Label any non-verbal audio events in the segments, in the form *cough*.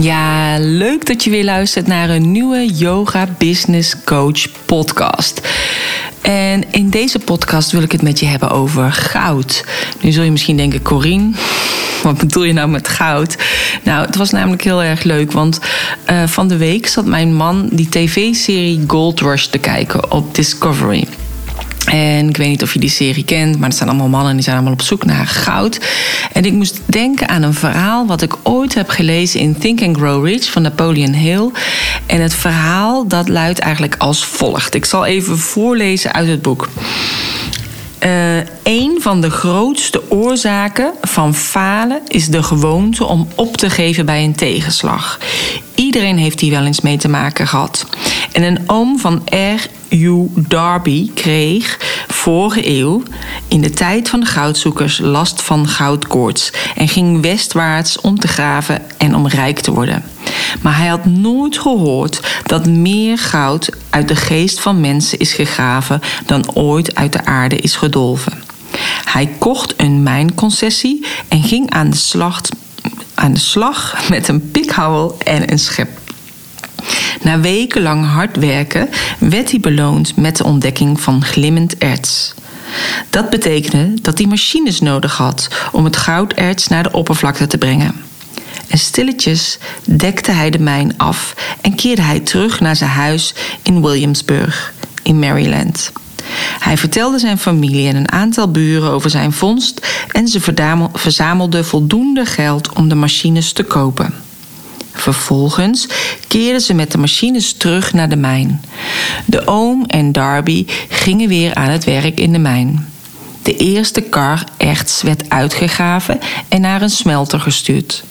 Ja, leuk dat je weer luistert naar een nieuwe Yoga Business Coach podcast. En in deze podcast wil ik het met je hebben over goud. Nu zul je misschien denken, Corine, wat bedoel je nou met goud? Nou, het was namelijk heel erg leuk, want uh, van de week zat mijn man die tv-serie Gold Rush te kijken op Discovery. En ik weet niet of je die serie kent, maar het zijn allemaal mannen die zijn allemaal op zoek naar goud. En ik moest denken aan een verhaal wat ik ooit heb gelezen in Think and Grow Rich van Napoleon Hill. En het verhaal dat luidt eigenlijk als volgt. Ik zal even voorlezen uit het boek. Uh, een van de grootste oorzaken van falen is de gewoonte om op te geven bij een tegenslag. Iedereen heeft hier wel eens mee te maken gehad. En een oom van R.U. Darby kreeg vorige eeuw in de tijd van de goudzoekers last van goudkoorts en ging westwaarts om te graven en om rijk te worden. Maar hij had nooit gehoord dat meer goud uit de geest van mensen is gegraven dan ooit uit de aarde is gedolven. Hij kocht een mijnconcessie en ging aan de, slag, aan de met een pikhouwel en een schep. Na wekenlang hard werken werd hij beloond met de ontdekking van glimmend erts. Dat betekende dat hij machines nodig had om het gouderts naar de oppervlakte te brengen. En stilletjes dekte hij de mijn af en keerde hij terug naar zijn huis in Williamsburg, in Maryland. Hij vertelde zijn familie en een aantal buren over zijn vondst en ze verzamelden voldoende geld om de machines te kopen. Vervolgens keerden ze met de machines terug naar de mijn. De oom en Darby gingen weer aan het werk in de mijn. De eerste kar erts werd uitgegraven en naar een smelter gestuurd.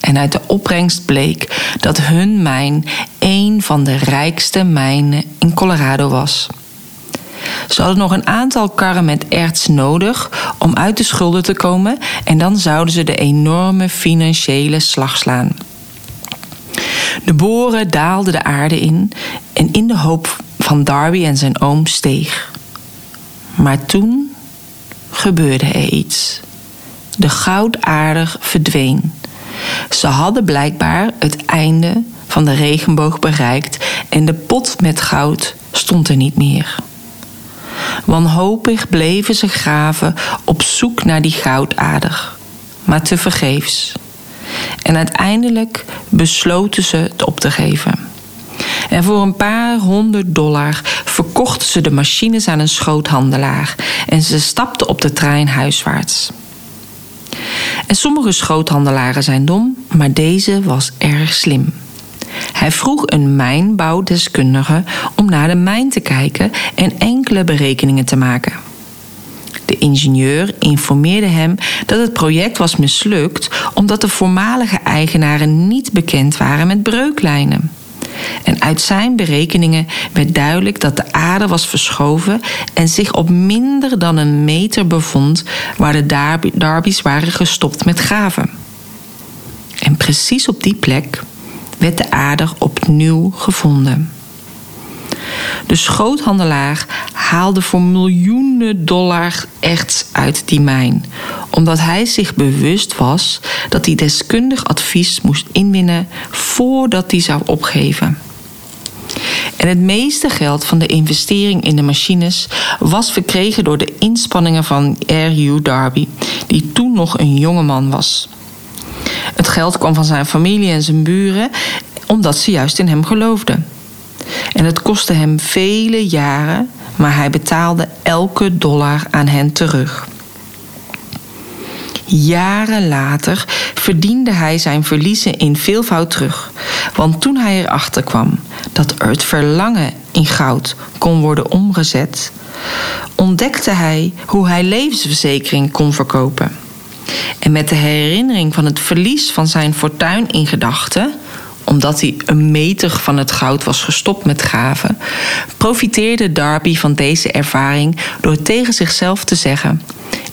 En uit de opbrengst bleek dat hun mijn een van de rijkste mijnen in Colorado was. Ze hadden nog een aantal karren met erts nodig om uit de schulden te komen en dan zouden ze de enorme financiële slag slaan. De boren daalden de aarde in en in de hoop van Darby en zijn oom steeg. Maar toen gebeurde er iets. De goudaardig verdween. Ze hadden blijkbaar het einde van de regenboog bereikt en de pot met goud stond er niet meer. Wanhopig bleven ze graven op zoek naar die goudader, maar tevergeefs. En uiteindelijk besloten ze het op te geven. En voor een paar honderd dollar verkochten ze de machines aan een schoothandelaar en ze stapten op de trein huiswaarts. En sommige schoothandelaren zijn dom, maar deze was erg slim. Hij vroeg een mijnbouwdeskundige om naar de mijn te kijken en enkele berekeningen te maken. De ingenieur informeerde hem dat het project was mislukt omdat de voormalige eigenaren niet bekend waren met breuklijnen. En uit zijn berekeningen werd duidelijk dat de aarde was verschoven en zich op minder dan een meter bevond waar de Darby's waren gestopt met graven. En precies op die plek werd de aarde opnieuw gevonden. De schoothandelaar haalde voor miljoenen dollar echt uit die mijn, omdat hij zich bewust was dat hij deskundig advies moest inwinnen voordat hij zou opgeven. En het meeste geld van de investering in de machines was verkregen door de inspanningen van R.U. Darby, die toen nog een jonge man was. Het geld kwam van zijn familie en zijn buren, omdat ze juist in hem geloofden. En het kostte hem vele jaren, maar hij betaalde elke dollar aan hen terug. Jaren later verdiende hij zijn verliezen in veelvoud terug. Want toen hij erachter kwam dat het verlangen in goud kon worden omgezet, ontdekte hij hoe hij levensverzekering kon verkopen. En met de herinnering van het verlies van zijn fortuin in gedachten omdat hij een meter van het goud was gestopt met graven, profiteerde Darby van deze ervaring door tegen zichzelf te zeggen: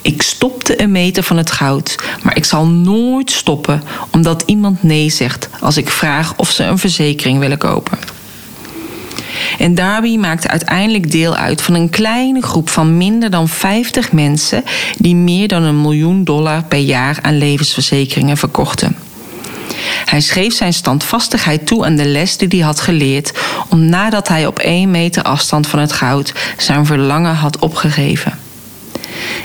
Ik stopte een meter van het goud, maar ik zal nooit stoppen omdat iemand nee zegt als ik vraag of ze een verzekering willen kopen. En Darby maakte uiteindelijk deel uit van een kleine groep van minder dan 50 mensen die meer dan een miljoen dollar per jaar aan levensverzekeringen verkochten. Hij schreef zijn standvastigheid toe aan de les die hij had geleerd, om nadat hij op één meter afstand van het goud zijn verlangen had opgegeven.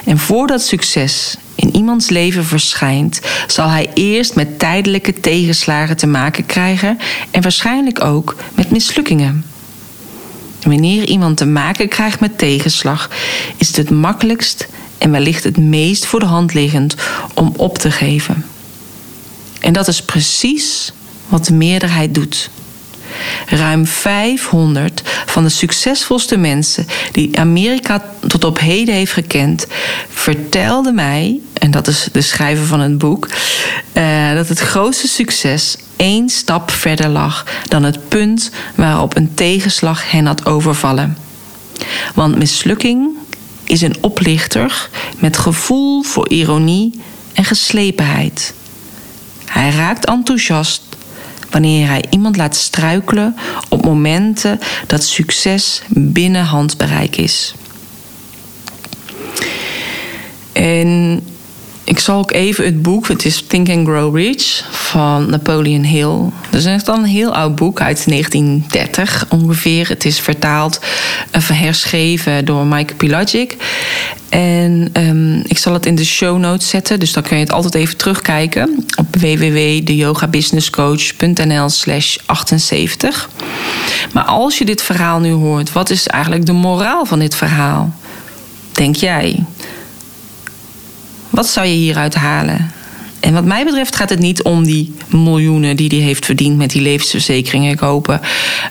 En voordat succes in iemands leven verschijnt, zal hij eerst met tijdelijke tegenslagen te maken krijgen en waarschijnlijk ook met mislukkingen. Wanneer iemand te maken krijgt met tegenslag, is het het makkelijkst en wellicht het meest voor de hand liggend om op te geven. En dat is precies wat de meerderheid doet. Ruim 500 van de succesvolste mensen die Amerika tot op heden heeft gekend, vertelden mij, en dat is de schrijver van het boek, uh, dat het grootste succes één stap verder lag dan het punt waarop een tegenslag hen had overvallen. Want mislukking is een oplichter met gevoel voor ironie en geslepenheid. Hij raakt enthousiast wanneer hij iemand laat struikelen op momenten dat succes binnen handbereik is. En ik zal ook even het boek, het is Think and Grow Rich van Napoleon Hill. Dat is echt een heel oud boek uit 1930 ongeveer. Het is vertaald en eh, herschreven door Mike Pilagic. En um, ik zal het in de show notes zetten, dus dan kun je het altijd even terugkijken op www.deyogabusinesscoach.nl slash 78. Maar als je dit verhaal nu hoort, wat is eigenlijk de moraal van dit verhaal? Denk jij? Wat zou je hieruit halen? En wat mij betreft gaat het niet om die miljoenen die hij heeft verdiend met die levensverzekeringen kopen.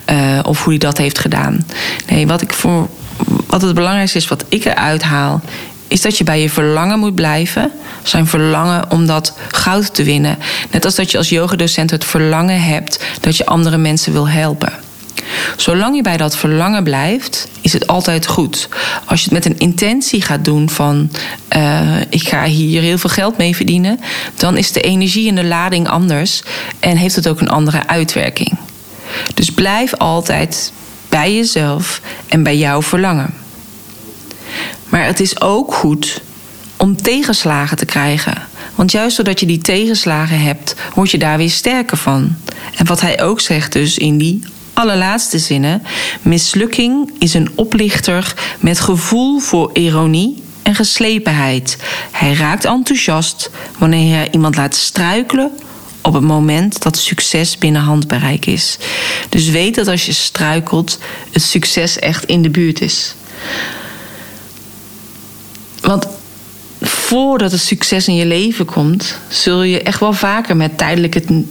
Uh, of hoe hij dat heeft gedaan. Nee, wat, ik voor, wat het belangrijkste is, wat ik eruit haal, is dat je bij je verlangen moet blijven. Zijn verlangen om dat goud te winnen. Net als dat je als yogadocent het verlangen hebt dat je andere mensen wil helpen. Zolang je bij dat verlangen blijft, is het altijd goed. Als je het met een intentie gaat doen van uh, ik ga hier heel veel geld mee verdienen, dan is de energie en de lading anders en heeft het ook een andere uitwerking. Dus blijf altijd bij jezelf en bij jouw verlangen. Maar het is ook goed om tegenslagen te krijgen. Want juist doordat je die tegenslagen hebt, word je daar weer sterker van. En wat hij ook zegt dus in die allerlaatste zinnen. Mislukking is een oplichter met gevoel voor ironie en geslepenheid. Hij raakt enthousiast wanneer hij iemand laat struikelen op het moment dat succes binnen handbereik is. Dus weet dat als je struikelt, het succes echt in de buurt is. Want voordat het succes in je leven komt, zul je echt wel vaker met tijdelijke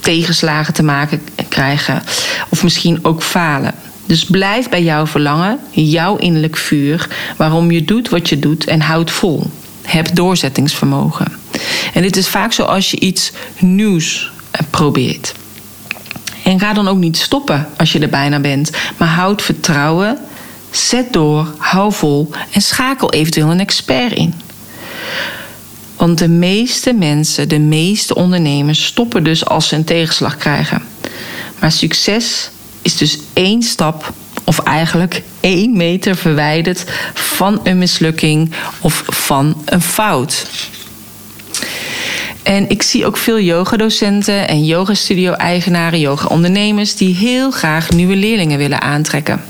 tegenslagen te maken krijgen. Of misschien ook falen. Dus blijf bij jouw verlangen, jouw innerlijk vuur, waarom je doet wat je doet en houd vol. Heb doorzettingsvermogen. En dit is vaak zo als je iets nieuws eh, probeert. En ga dan ook niet stoppen als je er bijna bent, maar houd vertrouwen, zet door, hou vol en schakel eventueel een expert in. Want de meeste mensen, de meeste ondernemers stoppen dus als ze een tegenslag krijgen. Maar succes is dus één stap of eigenlijk één meter verwijderd van een mislukking of van een fout. En ik zie ook veel yogadocenten en yogastudio-eigenaren, yoga-ondernemers die heel graag nieuwe leerlingen willen aantrekken.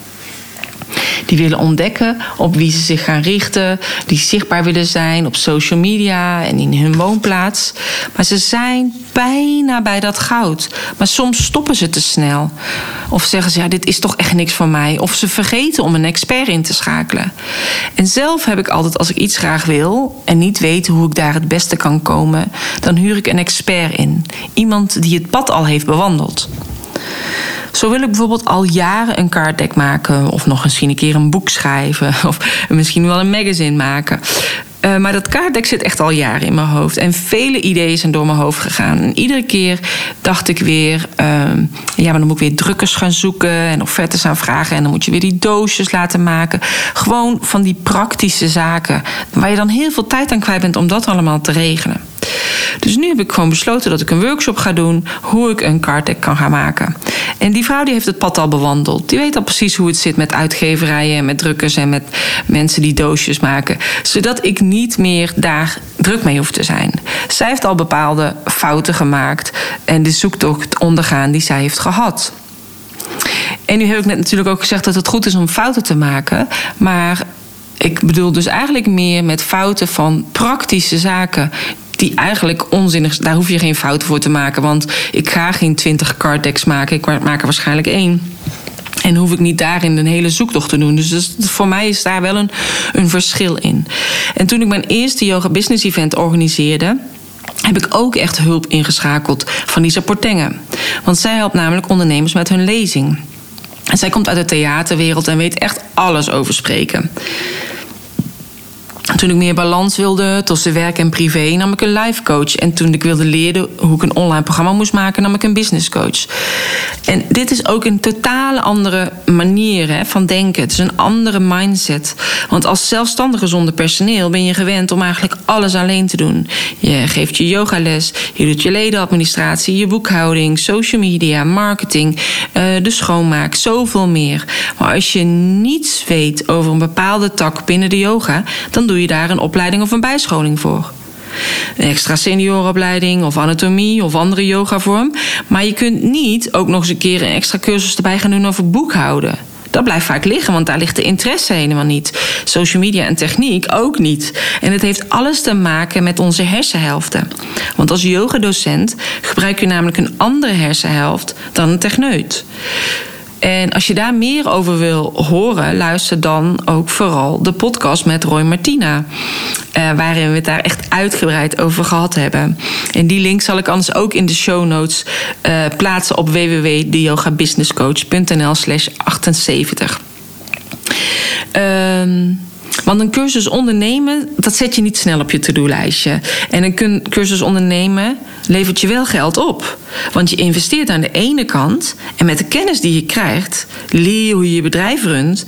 Die willen ontdekken op wie ze zich gaan richten. Die zichtbaar willen zijn op social media en in hun woonplaats. Maar ze zijn bijna bij dat goud. Maar soms stoppen ze te snel. Of zeggen ze, ja, dit is toch echt niks voor mij. Of ze vergeten om een expert in te schakelen. En zelf heb ik altijd, als ik iets graag wil en niet weet hoe ik daar het beste kan komen, dan huur ik een expert in. Iemand die het pad al heeft bewandeld. Zo wil ik bijvoorbeeld al jaren een kaartdek maken. Of nog misschien een keer een boek schrijven. *laughs* Of misschien wel een magazine maken. Uh, maar dat kaartdek zit echt al jaren in mijn hoofd. En vele ideeën zijn door mijn hoofd gegaan. En iedere keer dacht ik weer... Uh, ja, maar dan moet ik weer drukkers gaan zoeken... en offertes aanvragen. En dan moet je weer die doosjes laten maken. Gewoon van die praktische zaken... waar je dan heel veel tijd aan kwijt bent om dat allemaal te regelen. Dus nu heb ik gewoon besloten dat ik een workshop ga doen hoe ik een card kan gaan maken. En die vrouw die heeft het pad al bewandeld. Die weet al precies hoe het zit met uitgeverijen en met drukkers en met mensen die doosjes maken. Zodat ik niet meer daar druk mee hoef te zijn. Zij heeft al bepaalde fouten gemaakt en de zoektocht ondergaan die zij heeft gehad. En nu heb ik net natuurlijk ook gezegd dat het goed is om fouten te maken. Maar ik bedoel dus eigenlijk meer met fouten van praktische zaken die eigenlijk onzinnig Daar hoef je geen fouten voor te maken. Want ik ga geen 20 card decks maken. Ik maak er waarschijnlijk één. En hoef ik niet daarin een hele zoektocht te doen. Dus, voor mij is daar wel een, een verschil in. En toen ik mijn eerste yoga business event organiseerde heb ik ook echt hulp ingeschakeld van Lisa Portengen. Want zij helpt namelijk ondernemers met hun lezing. En zij komt uit de theaterwereld en weet echt alles over spreken. Toen ik meer balans wilde tussen werk en privé, nam ik een life coach. En toen ik wilde leren hoe ik een online programma moest maken, nam ik een business coach. En dit is ook een totale andere manier hè, van denken. Het is een andere mindset. Want als zelfstandige zonder personeel ben je gewend om eigenlijk alles alleen te doen. Je geeft je yogales, je doet je ledenadministratie, je boekhouding, social media, marketing, eh, de schoonmaak, zoveel meer. Maar als je niets weet over een bepaalde tak binnen de yoga, dan doe je daar een opleiding of een bijscholing voor. Een extra senioropleiding of anatomie of andere yogavorm. Maar je kunt niet ook nog eens een keer een extra cursus erbij gaan doen over boekhouden. Dat blijft vaak liggen, want daar ligt de interesse helemaal niet. Social media en techniek ook niet. En het heeft alles te maken met onze hersenhelften. Want als yogadocent gebruik je namelijk een andere hersenhelft dan een techneut. En als je daar meer over wil horen, luister dan ook vooral de podcast met Roy Martina. Uh, waarin we het daar echt uitgebreid over gehad hebben. En die link zal ik anders ook in de show notes uh, plaatsen op www.deyogabusinesscoach.nl slash 78. Um, want een cursus ondernemen, dat zet je niet snel op je to-do-lijstje. En een cursus ondernemen levert je wel geld op. Want je investeert aan de ene kant en met de kennis die je krijgt, leer je hoe je je bedrijf runt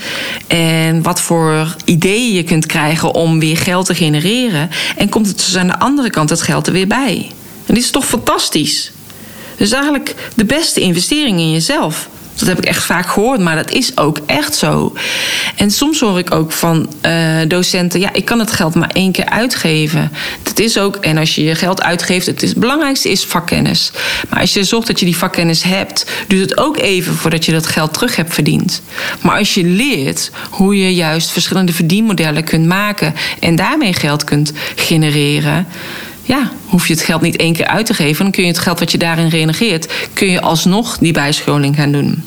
en wat voor ideeën je kunt krijgen om weer geld te genereren. En komt het dus aan de andere kant het geld er weer bij. En dit is toch fantastisch? Dus eigenlijk de beste investering in jezelf. Dat heb ik echt vaak gehoord, maar dat is ook echt zo. En soms hoor ik ook van uh, docenten: ja, ik kan het geld maar één keer uitgeven. Dat is ook, en als je je geld uitgeeft, het, is, het belangrijkste is vakkennis. Maar als je zorgt dat je die vakkennis hebt, duurt het ook even voordat je dat geld terug hebt verdiend. Maar als je leert hoe je juist verschillende verdienmodellen kunt maken en daarmee geld kunt genereren ja, hoef je het geld niet één keer uit te geven. Dan kun je het geld wat je daarin renegeert, kun je alsnog die bijscholing gaan doen.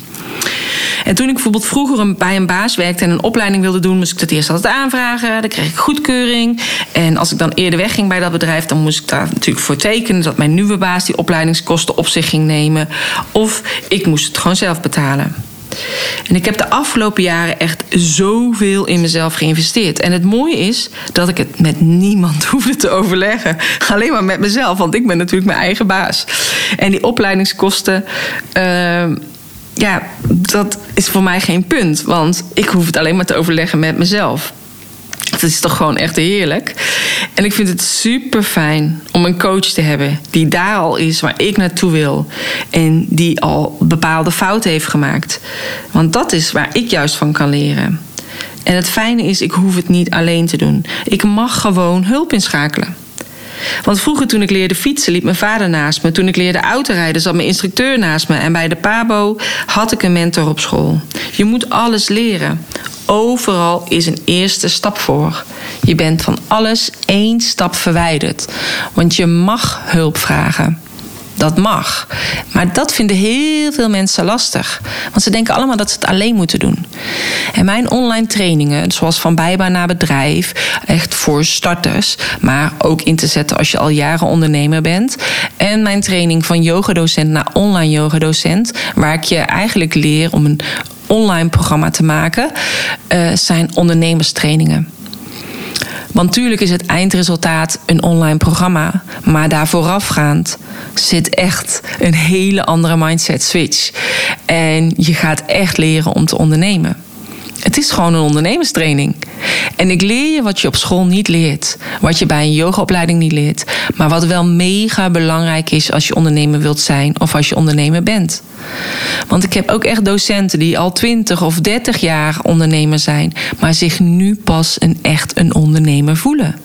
En toen ik bijvoorbeeld vroeger bij een baas werkte en een opleiding wilde doen, moest ik dat eerst altijd aanvragen. Dan kreeg ik goedkeuring. En als ik dan eerder wegging bij dat bedrijf, dan moest ik daar natuurlijk voor tekenen dat mijn nieuwe baas die opleidingskosten op zich ging nemen. Of ik moest het gewoon zelf betalen. En ik heb de afgelopen jaren echt zoveel in mezelf geïnvesteerd. En het mooie is dat ik het met niemand *laughs* hoefde te overleggen. Alleen maar met mezelf, want ik ben natuurlijk mijn eigen baas. En die opleidingskosten. Uh, ja, dat is voor mij geen punt. Want ik hoef het alleen maar te overleggen met mezelf. Het is toch gewoon echt heerlijk. En ik vind het super fijn om een coach te hebben die daar al is waar ik naartoe wil. En die al bepaalde fouten heeft gemaakt. Want dat is waar ik juist van kan leren. En het fijne is, ik hoef het niet alleen te doen. Ik mag gewoon hulp inschakelen. Want vroeger toen ik leerde fietsen liep mijn vader naast me. Toen ik leerde autorijden zat mijn instructeur naast me. En bij de PABO had ik een mentor op school. Je moet alles leren. Overal is een eerste stap voor. Je bent van alles één stap verwijderd. Want je mag hulp vragen. Dat mag. Maar dat vinden heel veel mensen lastig. Want ze denken allemaal dat ze het alleen moeten doen. En mijn online trainingen, zoals van bijbaan naar bedrijf, echt voor starters, maar ook in te zetten als je al jaren ondernemer bent. En mijn training van yogadocent naar online yogadocent, waar ik je eigenlijk leer om een online programma te maken, uh, zijn ondernemerstrainingen. Want tuurlijk is het eindresultaat een online programma. Maar daar voorafgaand zit echt een hele andere mindset switch. En je gaat echt leren om te ondernemen. Het is gewoon een ondernemerstraining. En ik leer je wat je op school niet leert. Wat je bij een yogaopleiding niet leert. Maar wat wel mega belangrijk is als je ondernemer wilt zijn of als je ondernemer bent. Want ik heb ook echt docenten die al 20 of 30 jaar ondernemer zijn, maar zich nu pas een echt een ondernemer voelen.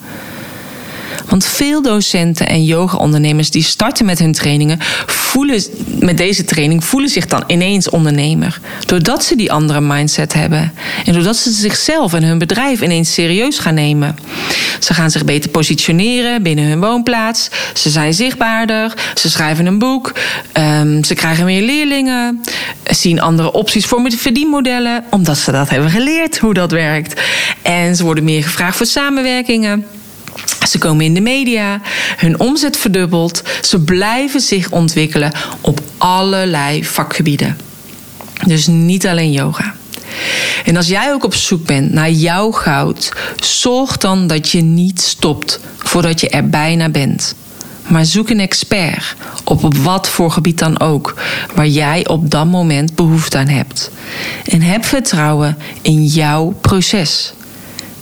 Want veel docenten en yoga-ondernemers die starten met hun trainingen, voelen met deze training, voelen zich dan ineens ondernemer. Doordat ze die andere mindset hebben. En doordat ze zichzelf en hun bedrijf ineens serieus gaan nemen. Ze gaan zich beter positioneren binnen hun woonplaats. Ze zijn zichtbaarder. Ze schrijven een boek. Um, ze krijgen meer leerlingen. Zien andere opties voor verdienmodellen. Omdat ze dat hebben geleerd hoe dat werkt. En ze worden meer gevraagd voor samenwerkingen. Ze komen in de media, hun omzet verdubbelt. Ze blijven zich ontwikkelen op allerlei vakgebieden. Dus niet alleen yoga. En als jij ook op zoek bent naar jouw goud, zorg dan dat je niet stopt voordat je er bijna bent. Maar zoek een expert, op, op wat voor gebied dan ook, waar jij op dat moment behoefte aan hebt. En heb vertrouwen in jouw proces.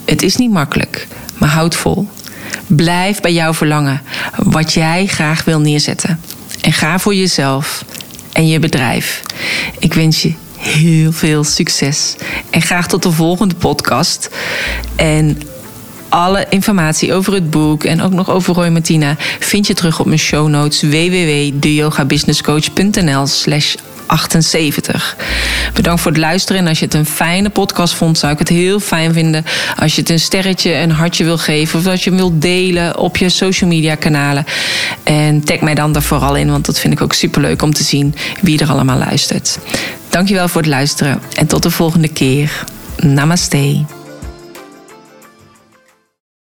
Het is niet makkelijk, maar houd vol. Blijf bij jouw verlangen, wat jij graag wil neerzetten. En ga voor jezelf en je bedrijf. Ik wens je heel veel succes. En graag tot de volgende podcast. En alle informatie over het boek en ook nog over Roy Martina vind je terug op mijn show notes www.deyogabusinesscoach.nl slash 78. Bedankt voor het luisteren. En als je het een fijne podcast vond, zou ik het heel fijn vinden als je het een sterretje, een hartje wil geven. Of als je hem wilt delen op je social media kanalen. En tag mij dan er vooral in, want dat vind ik ook super leuk om te zien wie er allemaal luistert. Dankjewel voor het luisteren en tot de volgende keer. Namaste.